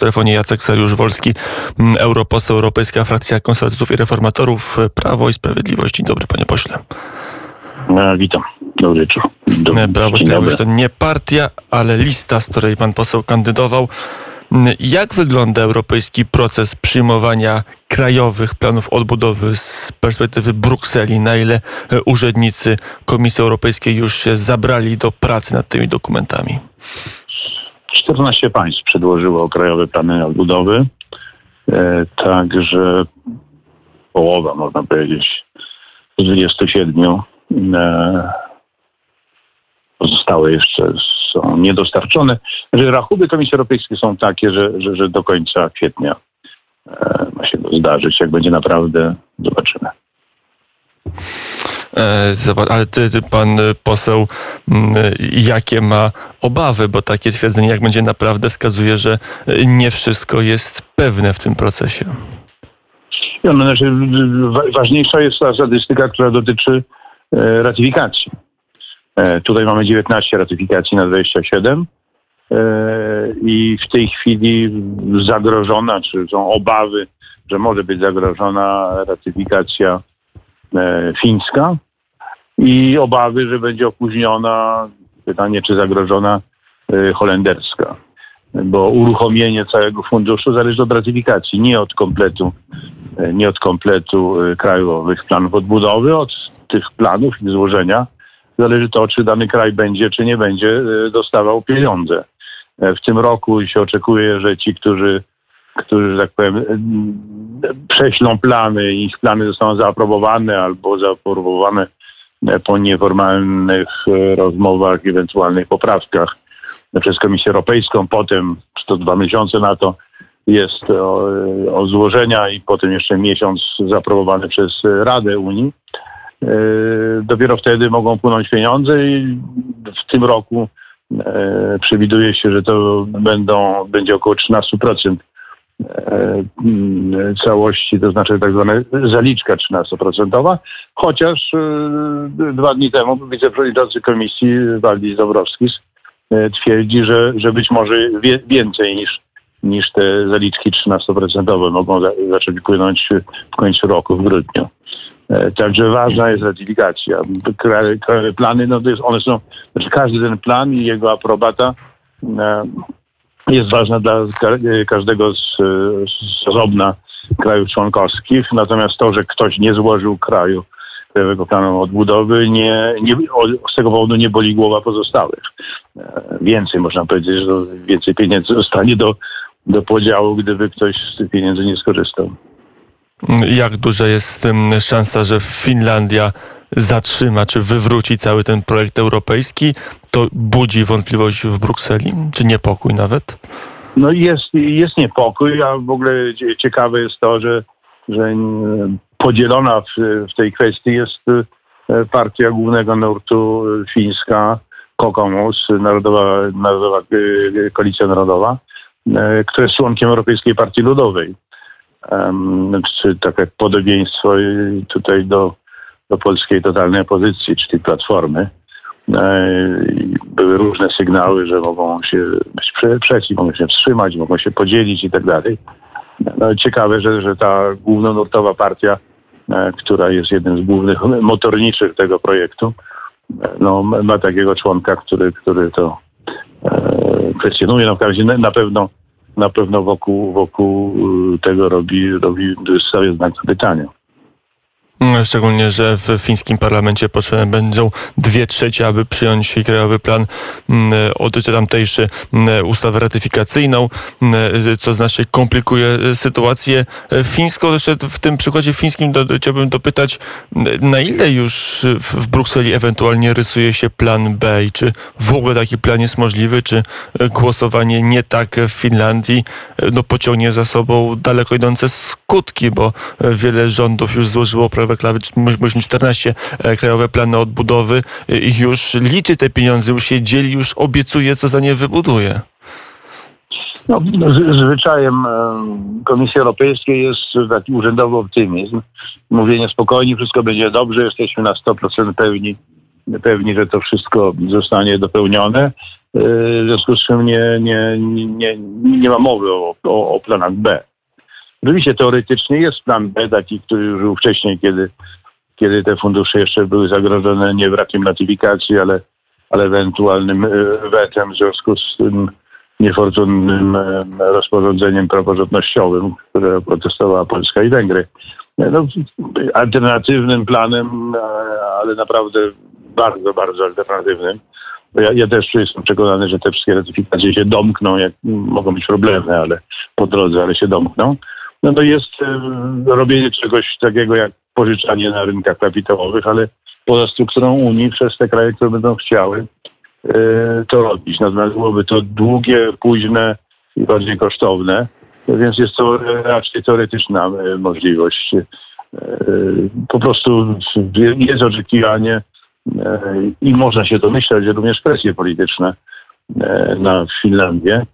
telefonie Jacek Sariusz-Wolski, mm, europoseł, Europejska Frakcja Konserwatystów i Reformatorów, Prawo i Sprawiedliwość. Dzień dobry, panie pośle. No, witam. Dobry wieczór. Dobry, Prawo i Sprawiedliwość to nie partia, ale lista, z której pan poseł kandydował. Jak wygląda europejski proces przyjmowania krajowych planów odbudowy z perspektywy Brukseli? Na ile urzędnicy Komisji Europejskiej już się zabrali do pracy nad tymi dokumentami? 14 państw przedłożyło krajowe plany odbudowy. E, także połowa, można powiedzieć, z 27 e, pozostałe jeszcze są niedostarczone. Że rachuby Komisji Europejskiej są takie, że, że, że do końca kwietnia e, ma się to zdarzyć. Jak będzie naprawdę, zobaczymy. E, ale ty, ty, pan poseł, jakie ma obawy, bo takie twierdzenie, jak będzie naprawdę, wskazuje, że nie wszystko jest pewne w tym procesie. Ja, no, znaczy, ważniejsza jest ta statystyka, która dotyczy e, ratyfikacji. E, tutaj mamy 19 ratyfikacji na 27 e, i w tej chwili zagrożona, czy są obawy, że może być zagrożona ratyfikacja e, fińska i obawy, że będzie opóźniona, pytanie czy zagrożona holenderska. Bo uruchomienie całego funduszu zależy od ratyfikacji, nie od kompletu, nie od kompletu krajowych planów odbudowy, od tych planów i złożenia zależy to, czy dany kraj będzie, czy nie będzie e, dostawał pieniądze. E, w tym roku się oczekuje, że ci, którzy, którzy, że tak powiem, e, prześlą plany, ich plany zostaną zaaprobowane albo zaaprobowane po nieformalnych rozmowach, ewentualnych poprawkach przez Komisję Europejską, potem 102 miesiące na to jest o, o złożenia i potem jeszcze miesiąc zaaprobowany przez Radę Unii. E, dopiero wtedy mogą płynąć pieniądze i w tym roku e, przewiduje się, że to będą, będzie około 13% e, całości, to znaczy tak zwana zaliczka 13%, chociaż dwa dni temu wiceprzewodniczący komisji Waldis Dąbrowskis twierdzi, że, że być może więcej niż, niż te zaliczki 13% mogą zacząć płynąć w końcu roku, w grudniu. E, także ważna jest ratyfikacja. Plany, no to jest, one są, znaczy każdy ten plan i jego aprobata e, jest ważna dla każdego z, z osobna krajów członkowskich. Natomiast to, że ktoś nie złożył kraju krajowego planu odbudowy, nie, nie, z tego powodu nie boli głowa pozostałych. E, więcej można powiedzieć, że więcej pieniędzy zostanie do, do podziału, gdyby ktoś z tych pieniędzy nie skorzystał. Jak duża jest szansa, że Finlandia zatrzyma czy wywróci cały ten projekt europejski? To budzi wątpliwość w Brukseli, czy niepokój nawet? No jest, jest niepokój, a w ogóle ciekawe jest to, że, że podzielona w, w tej kwestii jest e, partia głównego nurtu fińska, Kokomus, Narodowa, Narodowa e, Koalicja Narodowa, e, która jest członkiem Europejskiej Partii Ludowej czy takie podobieństwo tutaj do, do polskiej totalnej opozycji, czy tej platformy. E, były różne sygnały, że mogą się być przeciw, mogą się wstrzymać, mogą się podzielić i tak dalej. No, ciekawe, że, że ta głównonurtowa partia, e, która jest jednym z głównych motorniczych tego projektu, e, no, ma takiego członka, który, który to kwestionuje. No, na pewno na pewno wokół, wokół tego robi, robi stawia znak zapytania. Szczególnie, że w fińskim parlamencie potrzebne będą dwie trzecie, aby przyjąć krajowy plan mm, tamtejszy mm, ustawę ratyfikacyjną, mm, co znacznie komplikuje sytuację fińską. Jeszcze w tym przykładzie fińskim do, chciałbym dopytać, na ile już w Brukseli ewentualnie rysuje się plan B i czy w ogóle taki plan jest możliwy, czy głosowanie nie tak w Finlandii no, pociągnie za sobą daleko idące skutki, bo wiele rządów już złożyło prawo krajowe, myśmy 14 e, krajowe plany odbudowy i już liczy te pieniądze, już się dzieli, już obiecuje, co za nie wybuduje. No, zwyczajem e, Komisji Europejskiej jest taki urzędowy optymizm. Mówienie spokojnie, wszystko będzie dobrze, jesteśmy na 100% pewni, pewni, że to wszystko zostanie dopełnione. w związku z czym nie, nie, nie, nie ma mowy o, o, o planach B. Oczywiście teoretycznie jest plan B, taki, który już był wcześniej, kiedy, kiedy te fundusze jeszcze były zagrożone nie brakiem ratyfikacji, ale, ale ewentualnym wetem w związku z tym niefortunnym rozporządzeniem praworządnościowym, które protestowała Polska i Węgry. No, alternatywnym planem, ale naprawdę bardzo, bardzo alternatywnym. Ja, ja, też jestem przekonany, że te wszystkie ratyfikacje się domkną, jak mogą być problemy, ale po drodze, ale się domkną. No to jest e, robienie czegoś takiego jak pożyczanie na rynkach kapitałowych, ale poza strukturą Unii przez te kraje, które będą chciały e, to robić. Natomiast byłoby to długie, późne i bardziej kosztowne, więc jest to raczej teoretyczna e, możliwość. Po prostu jest oczekiwanie i można się domyślać, że również presje polityczne na Finlandię,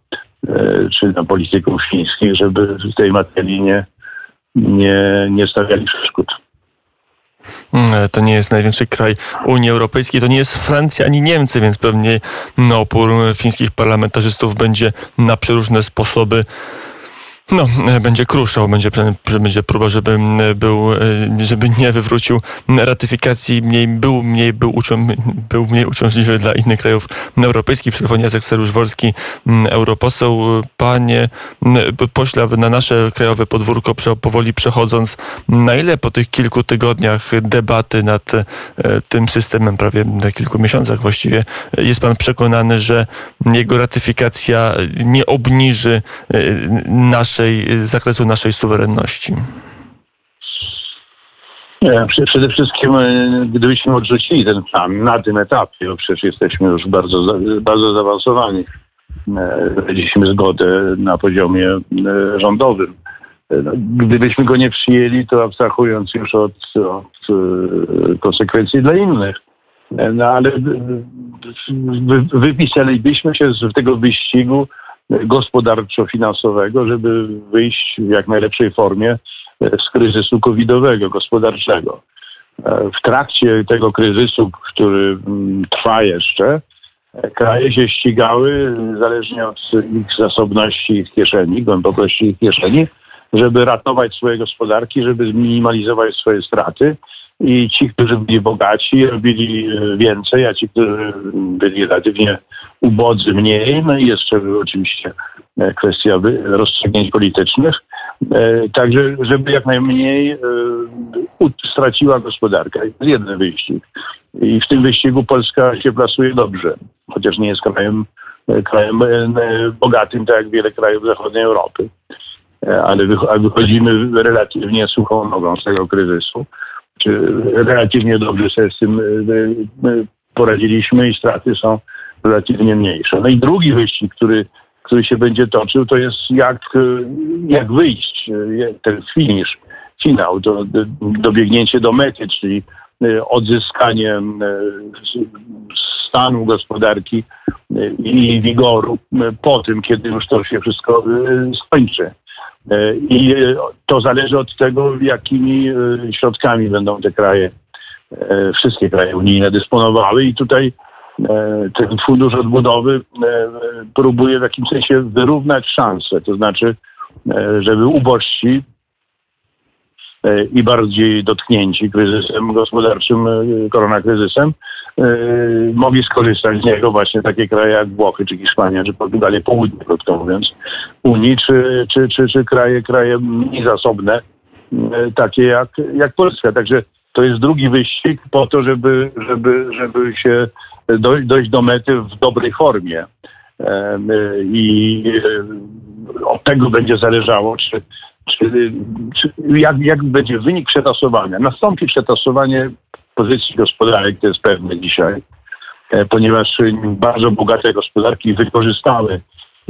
czy na polityków chińskich, żeby w tej materii nie, nie, nie stawiali przeszkód. Mm, to nie jest największy kraj Unii Europejskiej, to nie jest Francja ani Niemcy, więc pewnie opór fińskich parlamentarzystów będzie na przeróżne sposoby no, e, będzie kruszał, będzie, będzie próba, żeby e, był, e, żeby nie wywrócił ratyfikacji, mniej, był, mniej, był, uczą, był mniej uciążliwy dla innych krajów europejskich. Przy telefonie Jacek Sarusz-Wolski, europoseł. Panie pośle, na nasze krajowe podwórko powoli przechodząc, na ile po tych kilku tygodniach debaty nad tym systemem, prawie na kilku miesiącach właściwie, jest pan przekonany, że jego ratyfikacja nie obniży naszej naszej, y, zakresu naszej suwerenności? Przede wszystkim y, gdybyśmy odrzucili ten plan na tym etapie, bo przecież jesteśmy już bardzo, bardzo zaawansowani, znaleźliśmy zgodę na poziomie y, rządowym. No, gdybyśmy go nie przyjęli, to abstrahując już od, od konsekwencji dla innych, no ale wypisalibyśmy się z tego wyścigu gospodarczo-finansowego, żeby wyjść w jak najlepszej formie e, z kryzysu covidowego, gospodarczego. E, w trakcie tego kryzysu, który mm, trwa jeszcze, e, kraje się ścigały, zależnie od ich zasobności ich kieszeni, głębokości ich kieszeni, żeby ratować swoje gospodarki, żeby zminimalizować swoje straty. I ci, którzy byli bogaci, robili więcej, a ci, którzy byli relatywnie ubodzy mniej. No i jeszcze oczywiście e, kwestia rozstrzygnięć politycznych. E, także, żeby jak najmniej e, straciła gospodarka. Jest jeden wyścig. I w tym wyścigu Polska się plasuje dobrze, chociaż nie jest krajem, krajem bogatym, tak jak wiele krajów zachodniej Europy. Ale wychodzimy relatywnie suchą nogą z tego kryzysu. Czy relatywnie dobrze sobie z tym poradziliśmy i straty są relatywnie mniejsze. No i drugi wyścig, który, który się będzie toczył, to jest jak, jak wyjść, ten finisz, finał, do, dobiegnięcie do mety, czyli e, odzyskanie e, stanu gospodarki e, i wigoru po tym, kiedy już to się wszystko skończy. I to zależy od tego, jakimi środkami będą te kraje, wszystkie kraje unijne dysponowały. I tutaj E, ten fundusz odbudowy e, próbuje w jakimś sensie wyrównać szanse, to znaczy, e, żeby ubożsi i bardziej dotknięci kryzysem gospodarczym, koronakryzysem, mogli skorzystać z niego właśnie takie kraje jak Włochy, czy Hiszpania, czy Portugalia, południe, krótko mówiąc, Unii, czy, czy, czy, czy kraje, kraje mniej zasobne, takie jak, jak Polska. Także to jest drugi wyścig po to, żeby, żeby, żeby się dojść, dojść do mety w dobrej formie. I od tego będzie zależało, czy, czy, czy jak, jak będzie wynik przetasowania. Nastąpi przetasowanie pozycji gospodarek, to jest pewne dzisiaj, e, ponieważ bardzo bogate gospodarki wykorzystały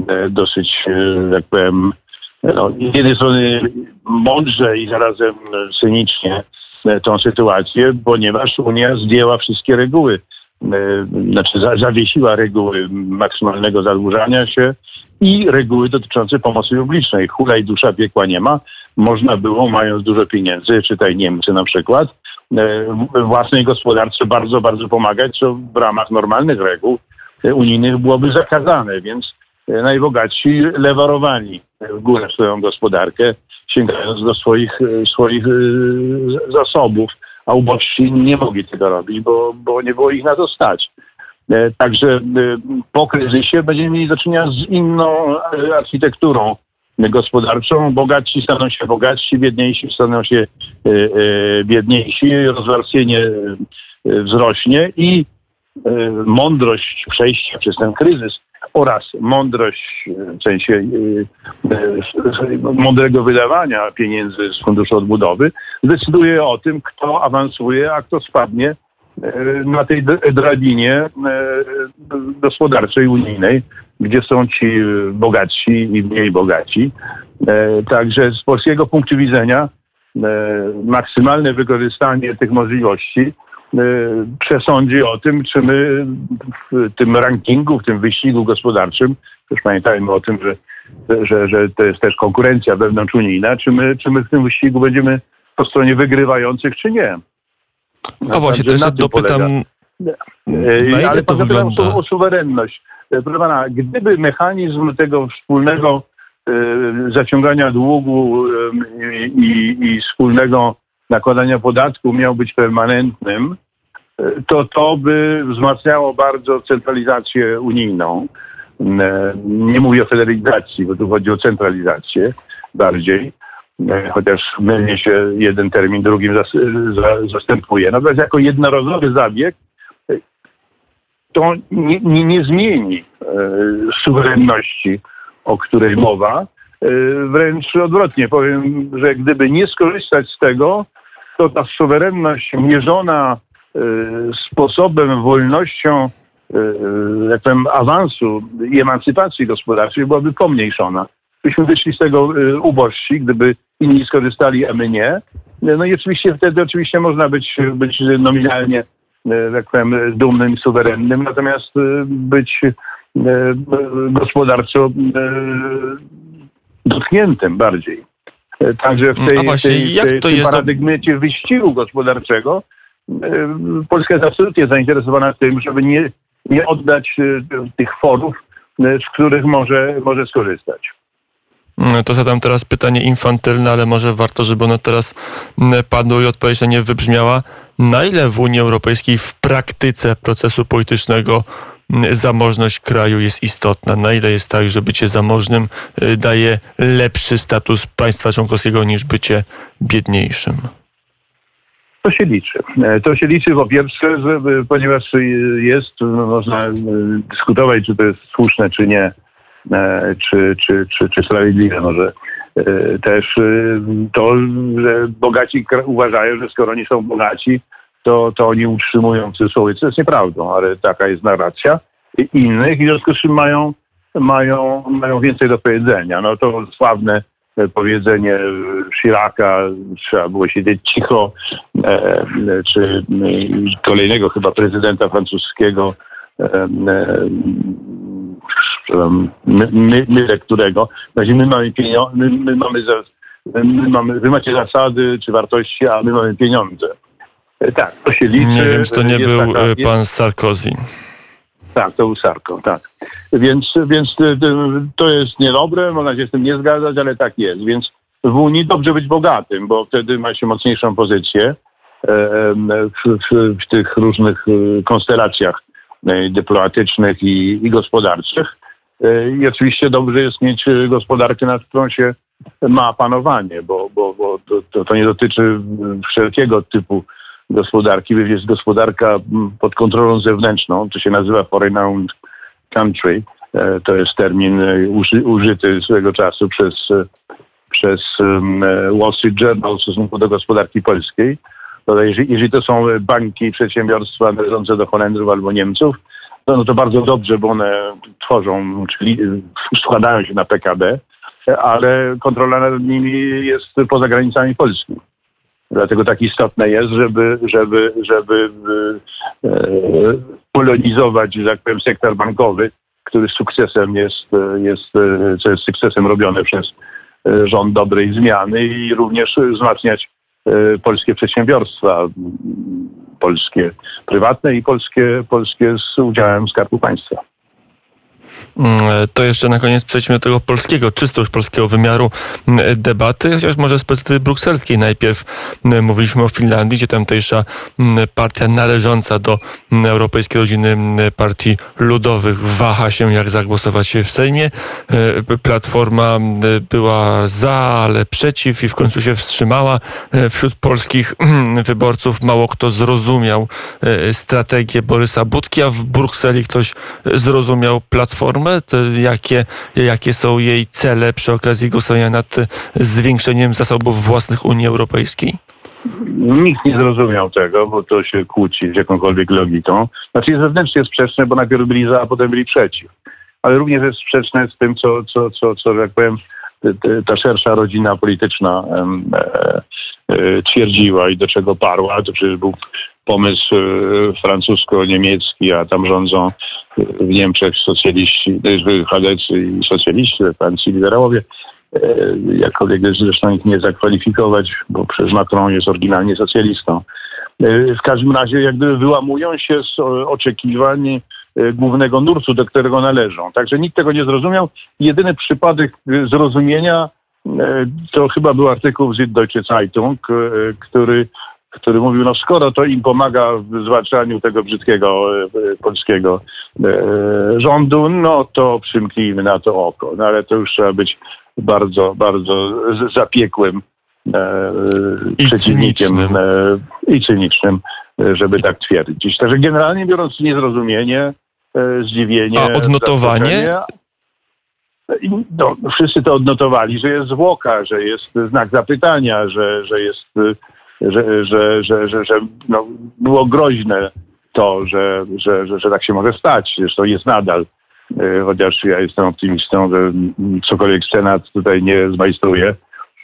e, dosyć, e, jak powiem, no, z jednej strony mądrze i zarazem cynicznie tą sytuację, ponieważ Unia zdjęła wszystkie reguły znaczy zawiesiła reguły maksymalnego zadłużania się i reguły dotyczące pomocy publicznej. Hula i dusza piekła nie ma. Można było, mając dużo pieniędzy, czytaj Niemcy na przykład, e, własnej gospodarce bardzo, bardzo pomagać, co w ramach normalnych reguł unijnych byłoby zakazane, więc najbogatsi lewarowali w górę swoją gospodarkę, sięgając do swoich, swoich zasobów, a ubożsi nie mogli tego robić, bo, bo nie było ich na to stać. Także po kryzysie będziemy mieli do czynienia z inną architekturą gospodarczą. Bogatsi staną się bogatsi, biedniejsi staną się e, e, biedniejsi, rozwarstwienie e, wzrośnie i mądrość przejścia przez ten kryzys oraz mądrość w sensie mądrego wydawania pieniędzy z Funduszu Odbudowy decyduje o tym, kto awansuje, a kto spadnie na tej drabinie gospodarczej unijnej gdzie są ci bogatsi i mniej bogaci. Także z polskiego punktu widzenia maksymalne wykorzystanie tych możliwości przesądzi o tym, czy my w tym rankingu, w tym wyścigu gospodarczym, też pamiętajmy o tym, że, że, że to jest też konkurencja wewnątrzunijna, czy my, czy my w tym wyścigu będziemy po stronie wygrywających, czy nie. A właśnie, to jeszcze dopytam... Ale pan wygląda? o suwerenność. E, proszę pana, gdyby mechanizm tego wspólnego zaciągania długu e, i, i wspólnego nakładania podatku miał być permanentnym, to to by wzmacniało bardzo centralizację unijną. Nie mówię o federalizacji, bo tu chodzi o centralizację bardziej, chociaż mylnie się jeden termin drugim zastępuje. Natomiast jako jednorazowy zabieg to nie, nie, nie zmieni e, suwerenności, o której mowa. E, wręcz odwrotnie, powiem, że gdyby nie skorzystać z tego, to ta suwerenność mierzona e, sposobem, wolnością, jak powiem, awansu i emancypacji gospodarczej byłaby pomniejszona. Byśmy wyszli z tego ubożsi, gdyby inni skorzystali, a my nie. No i oczywiście wtedy oczywiście można być, być nominalnie tak powiem, dumnym suwerennym, natomiast być gospodarczo dotkniętym bardziej. Także w tej, właśnie, tej, tej, tej paradygmacie wyścigu gospodarczego Polska jest absolutnie zainteresowana tym, żeby nie, nie oddać tych forów, z których może, może skorzystać. To zadam teraz pytanie infantylne, ale może warto, żeby ono teraz padło i odpowiedź na nie wybrzmiała. Na ile w Unii Europejskiej w praktyce procesu politycznego zamożność kraju jest istotna? Na ile jest tak, że bycie zamożnym daje lepszy status państwa członkowskiego niż bycie biedniejszym? To się liczy. E, to się liczy po pierwsze, że, ponieważ jest, no, można dyskutować, czy to jest słuszne, czy nie, e, czy, czy, czy, czy sprawiedliwe może E, też e, to, że bogaci uważają, że skoro oni są bogaci, to, to oni utrzymują cudzysłowie, co jest nieprawdą, ale taka jest narracja innych i w związku z czym mają, mają, mają więcej do powiedzenia. No to sławne powiedzenie Chiraca, trzeba było siedzieć cicho, e, czy kolejnego chyba prezydenta francuskiego, my, my, my którego. Znaczy my mamy pieniądze, my, my, mamy za, my mamy, wy macie zasady czy wartości, a my mamy pieniądze. E, tak, to się liczy. Nie wiem, czy to nie był taka, e, pan Sarkozy. Tak, to był Sarko, tak. Więc, więc e, to jest niedobre, można się z tym nie zgadzać, ale tak jest. Więc w Unii dobrze być bogatym, bo wtedy ma się mocniejszą pozycję w, w, w tych różnych konstelacjach dyplomatycznych i, i gospodarczych. E, I oczywiście dobrze jest mieć gospodarkę, nad którą się ma panowanie, bo, bo, bo to, to nie dotyczy wszelkiego typu gospodarki. Jest gospodarka pod kontrolą zewnętrzną, to się nazywa foreign owned country. E, to jest termin uży, użyty swego czasu przez, przez Wall Street Journal w stosunku do gospodarki polskiej. Jeżeli, to są banki przedsiębiorstwa należące do Holendrów albo Niemców, no, no to bardzo dobrze, bo one tworzą, czyli składają się na PKB, ale kontrola nad nimi jest poza granicami Polski. Dlatego tak istotne jest, żeby, żeby, żeby e, polonizować, że tak powiem, sektor bankowy, który sukcesem jest, jest, co jest sukcesem robione przez e, rząd dobrej zmiany i również wzmacniać e, polskie przedsiębiorstwa polskie prywatne i polskie, polskie z udziałem Skarbu Państwa. Mm, to jeszcze na koniec przejdźmy do tego polskiego, czysto już polskiego wymiaru mm, debaty, chociaż może z perspektywy brukselskiej najpierw mm, mówiliśmy o Finlandii, gdzie tamtejsza partia należąca do Europejskiej Rodziny Partii Ludowych waha się jak zagłosować w Sejmie. E, Platforma była za, ale przeciw i w końcu się wstrzymała. E, wśród polskich wyborców mało kto zrozumiał e, strategię Borysa Budki, a w Brukseli ktoś zrozumiał Platformę jakie, jakie są jej cele przy okazji głosowania nad zwiększeniem zasobów własnych Unii Europejskiej? Nikt nie zrozumiał tego, bo to się kłóci z jakąkolwiek logiką. Znaczy jest wewnętrznie sprzeczne, bo najpierw byli za, a potem byli przeciw. Ale również jest sprzeczne z tym, co, co, co, co jak powiem, ta szersza rodzina polityczna e, e, twierdziła i do czego parła. To przecież był pomysł e, francusko-niemiecki, a tam rządzą w Niemczech socjaliści, chadecy i socjaliści, we liberałowie. Jakkolwiek zresztą ich nie zakwalifikować, bo przecież Macron jest oryginalnie socjalistą. W każdym razie jak gdyby wyłamują się z oczekiwań głównego nurtu, do którego należą. Także nikt tego nie zrozumiał. Jedyny przypadek zrozumienia to chyba był artykuł w Süddeutsche Zeitung, który który mówił, no skoro to im pomaga w zwalczaniu tego brzydkiego e, polskiego e, rządu, no to przymknijmy na to oko. No ale to już trzeba być bardzo, bardzo zapiekłym e, I przeciwnikiem cynicznym. i cynicznym, żeby tak twierdzić. Także generalnie biorąc niezrozumienie, zdziwienie. A odnotowanie? No, wszyscy to odnotowali, że jest zwłoka, że jest znak zapytania, że, że jest że, że, że, że, że no, było groźne to, że, że, że, że tak się może stać. Zresztą jest nadal, e, chociaż ja jestem optymistą, że cokolwiek Senat tutaj nie zmajstruje,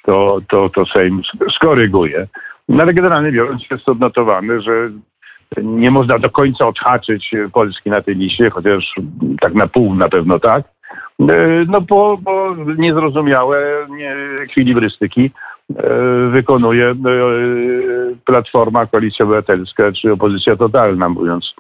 to, to, to Sejm skoryguje. No ale generalnie biorąc jest odnotowane, że nie można do końca odhaczyć Polski na tej liście, chociaż tak na pół na pewno tak. E, no bo, bo niezrozumiałe nie, ekwilibrystyki wykonuje e, Platforma, Koalicja Obywatelska czy opozycja totalna, mówiąc,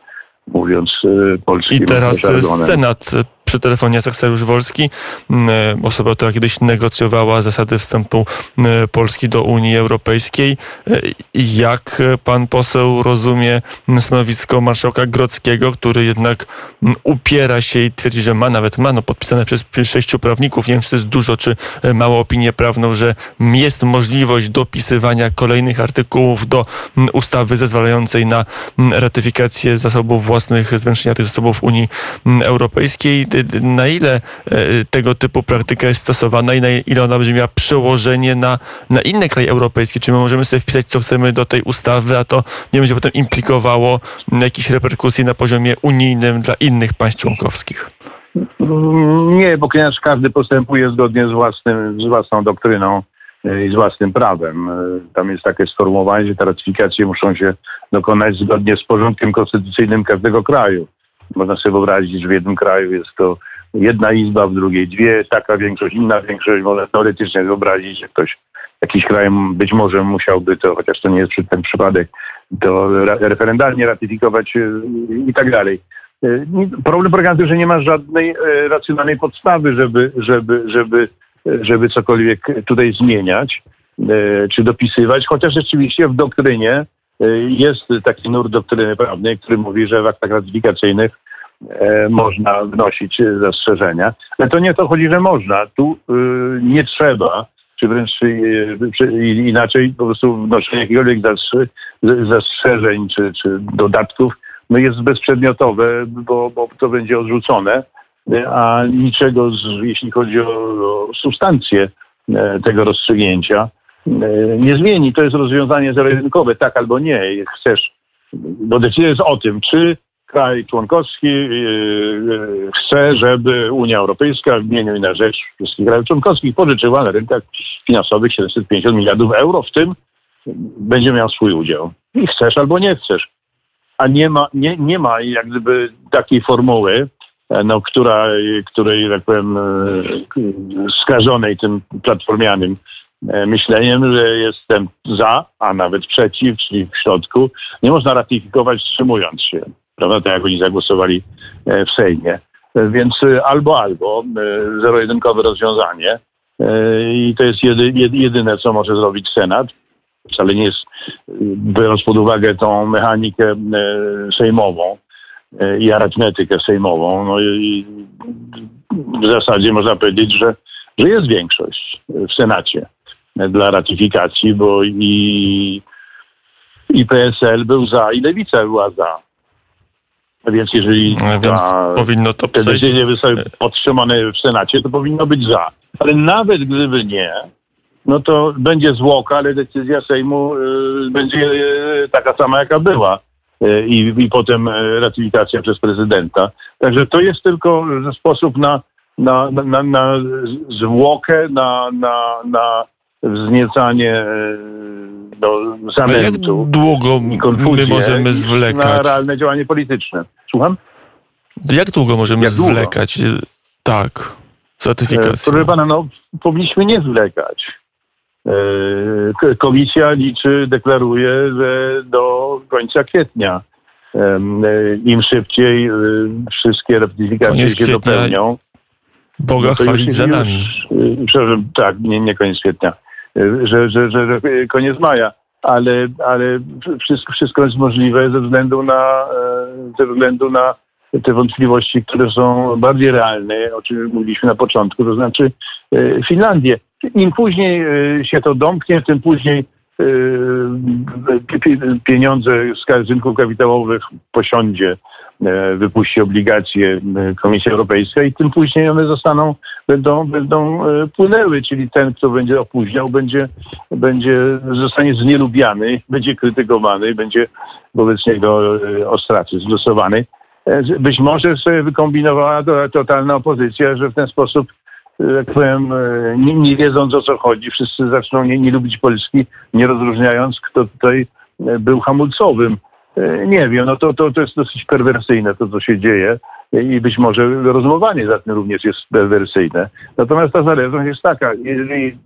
mówiąc e, polskim. I teraz Senat przy telefonie Jacek Sajusz-Wolski, mm, osoba, która kiedyś negocjowała zasady wstępu mm, Polski do Unii Europejskiej. E, jak pan poseł rozumie stanowisko marszałka Grockiego, który jednak mm, upiera się i twierdzi, że ma, nawet ma, no, podpisane przez sześciu prawników, nie wiem, czy to jest dużo, czy e, mało opinię prawną, że jest możliwość dopisywania kolejnych artykułów do ustawy zezwalającej na ratyfikację zasobów własnych, zwiększenia tych zasobów Unii Europejskiej na ile e, tego typu praktyka jest stosowana i na ile ona będzie miała przełożenie na, na inne kraje europejskie? Czy my możemy sobie wpisać, co chcemy do tej ustawy, a to nie będzie potem implikowało jakieś reperkusji na poziomie unijnym dla innych państw członkowskich? Nie, bo ponieważ każdy postępuje zgodnie z, własnym, z własną doktryną e, i z własnym prawem. E, tam jest takie sformułowanie, że te ratyfikacje muszą się dokonać zgodnie z porządkiem konstytucyjnym każdego kraju. Można sobie wyobrazić, że w jednym kraju jest to jedna izba, w drugiej dwie, taka większość, inna większość. Można teoretycznie wyobrazić, że ktoś, jakiś kraj być może musiałby to, chociaż to nie jest ten przypadek, to referendalnie ratyfikować y, i tak dalej. Y, problem polega na tym, że nie ma żadnej y, racjonalnej podstawy, żeby, żeby, żeby, żeby cokolwiek tutaj zmieniać czy dopisywać, chociaż rzeczywiście w doktrynie jest taki nurt doktryny prawnej, który mówi, że w aktach ratyfikacyjnych e, można wnosić zastrzeżenia. Ale to nie to chodzi, że można. Tu y, nie trzeba, czy wręcz inaczej po prostu wnoszenie jakichkolwiek zastrzeżeń czy, czy dodatków no jest bezprzedmiotowe, bo, bo to będzie odrzucone, a niczego, z, jeśli chodzi o, o substancję e, tego rozstrzygnięcia, e, nie zmieni. To jest rozwiązanie zero-jedynkowe, tak albo nie. Chcesz, bo decyzja jest o tym, czy kraj członkowski yy, chce, żeby Unia Europejska w imieniu i na rzecz wszystkich krajów członkowskich pożyczyła na rynkach finansowych 750 miliardów euro, w tym będzie miał swój udział. I chcesz albo nie chcesz. A nie ma, nie, nie ma jak gdyby takiej formuły, no, która, której, tak powiem, e, skażonej tym platformianym e, myśleniem, że jestem za, a nawet przeciw, czyli w środku. Nie można ratyfikować wstrzymując się, prawda, tak jak oni zagłosowali w Sejmie. Więc albo, albo zero-jedynkowe rozwiązanie i to jest jedy, jedyne, co może zrobić Senat. Wcale nie jest, biorąc pod uwagę tą mechanikę sejmową, i arytmetykę sejmową. No i w zasadzie można powiedzieć, że, że jest większość w Senacie dla ratyfikacji, bo i, i PSL był za, i Lewica była za. Więc jeżeli Więc ta, powinno to te decyzje zostały podtrzymane w Senacie, to powinno być za. Ale nawet gdyby nie, no to będzie zwłoka, ale decyzja Sejmu y, będzie y, taka sama, jaka była. E, i, i potem e, ratyfikacja przez prezydenta. Także to jest tylko sposób na, na, na, na zwłokę, na, na, na wzniecanie e, do zamętu. Jak długo my możemy zwlekać? Na realne działanie polityczne. Słucham? Jak długo możemy Jak zwlekać? Długo? Tak, z ratyfikacją. Proszę pana, no powinniśmy nie zwlekać. Komisja liczy, deklaruje, że do końca kwietnia. Im szybciej wszystkie ratyfikacje koniec się dopełnią. Boga no chwalić za nami. Przepraszam, tak, nie, nie koniec kwietnia, że, że, że, że koniec maja, ale, ale wszystko, wszystko jest możliwe ze względu na, e, ze względu na te wątpliwości, które są bardziej realne, o czym mówiliśmy na początku, to znaczy e, Finlandię. Im później e, się to domknie, tym później pieniądze z rynków kapitałowych posiądzie, wypuści obligacje Komisja Europejska i tym później one zostaną, będą, będą płynęły, czyli ten, kto będzie opóźniał, będzie, będzie, zostanie znielubiany, będzie krytykowany, będzie wobec niego ostracyzm stosowany. E, być może sobie wykombinowała to totalna opozycja, że w ten sposób, e, jak powiem, e, nie, nie wiedząc o co chodzi, wszyscy zaczną nie, nie lubić Polski, nie rozróżniając, kto tutaj był hamulcowym. Nie wiem, no to, to, to jest dosyć perwersyjne to, co się dzieje i być może rozumowanie za tym również jest perwersyjne. Natomiast ta zależność jest taka, jeżeli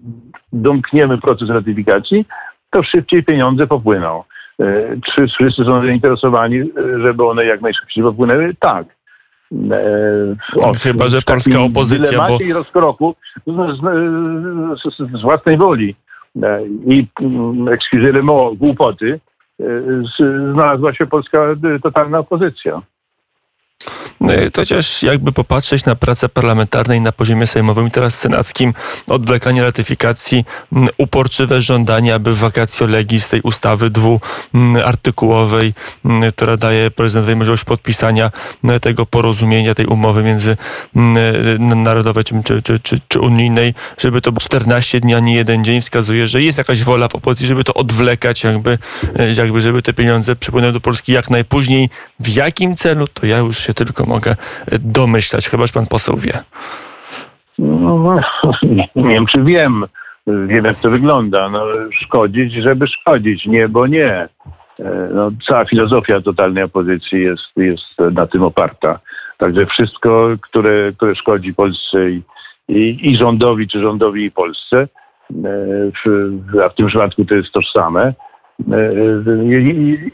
domkniemy proces ratyfikacji, to szybciej pieniądze popłyną. E, czy wszyscy są zainteresowani, e, żeby one jak najszybciej popłynęły? Tak. E, o, Chyba, że polska opozycja. Bo... i rozkroku z, z, z, z, własnej woli i mm, excusez głupoty znalazła się polska totalna opozycja. No chociaż jakby popatrzeć na pracę parlamentarnej na poziomie sejmowym i teraz senackim, odwlekanie ratyfikacji, uporczywe żądanie, aby wakacjo legis tej ustawy dwuartykułowej, która daje prezydentowi możliwość podpisania tego porozumienia, tej umowy między narodowej czy, czy, czy, czy unijnej, żeby to było 14 dni, a nie jeden dzień, wskazuje, że jest jakaś wola w opozycji, żeby to odwlekać, jakby, jakby żeby te pieniądze przypłynęły do Polski jak najpóźniej. W jakim celu, to ja już się tylko mogę domyślać. Chybaż pan poseł wie. No, nie wiem, czy wiem. Wiem, jak to wygląda. No, szkodzić, żeby szkodzić. Nie, bo nie. E, no, cała filozofia totalnej opozycji jest, jest na tym oparta. Także wszystko, które, które szkodzi Polsce i, i, i rządowi, czy rządowi i Polsce, e, w, a w tym przypadku to jest tożsame,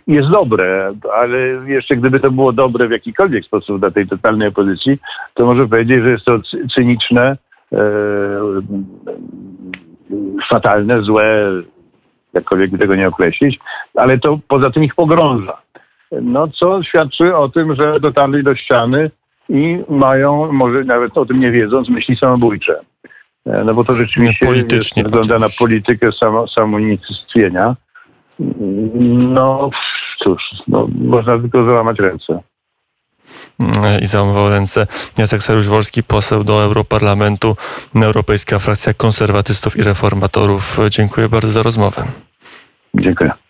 jest dobre, ale jeszcze gdyby to było dobre w jakikolwiek sposób dla tej totalnej opozycji, to może powiedzieć, że jest to cyniczne, e, fatalne, złe, jakkolwiek by tego nie określić, ale to poza tym ich pogrąża. No co świadczy o tym, że dotarli do ściany i mają, może nawet o tym nie wiedząc, myśli samobójcze. No bo to rzeczywiście wygląda na politykę samo. No cóż, no, można tylko załamać ręce. I załamał ręce Jacek Saryusz-Wolski, poseł do Europarlamentu, Europejska Frakcja Konserwatystów i Reformatorów. Dziękuję bardzo za rozmowę. Dziękuję.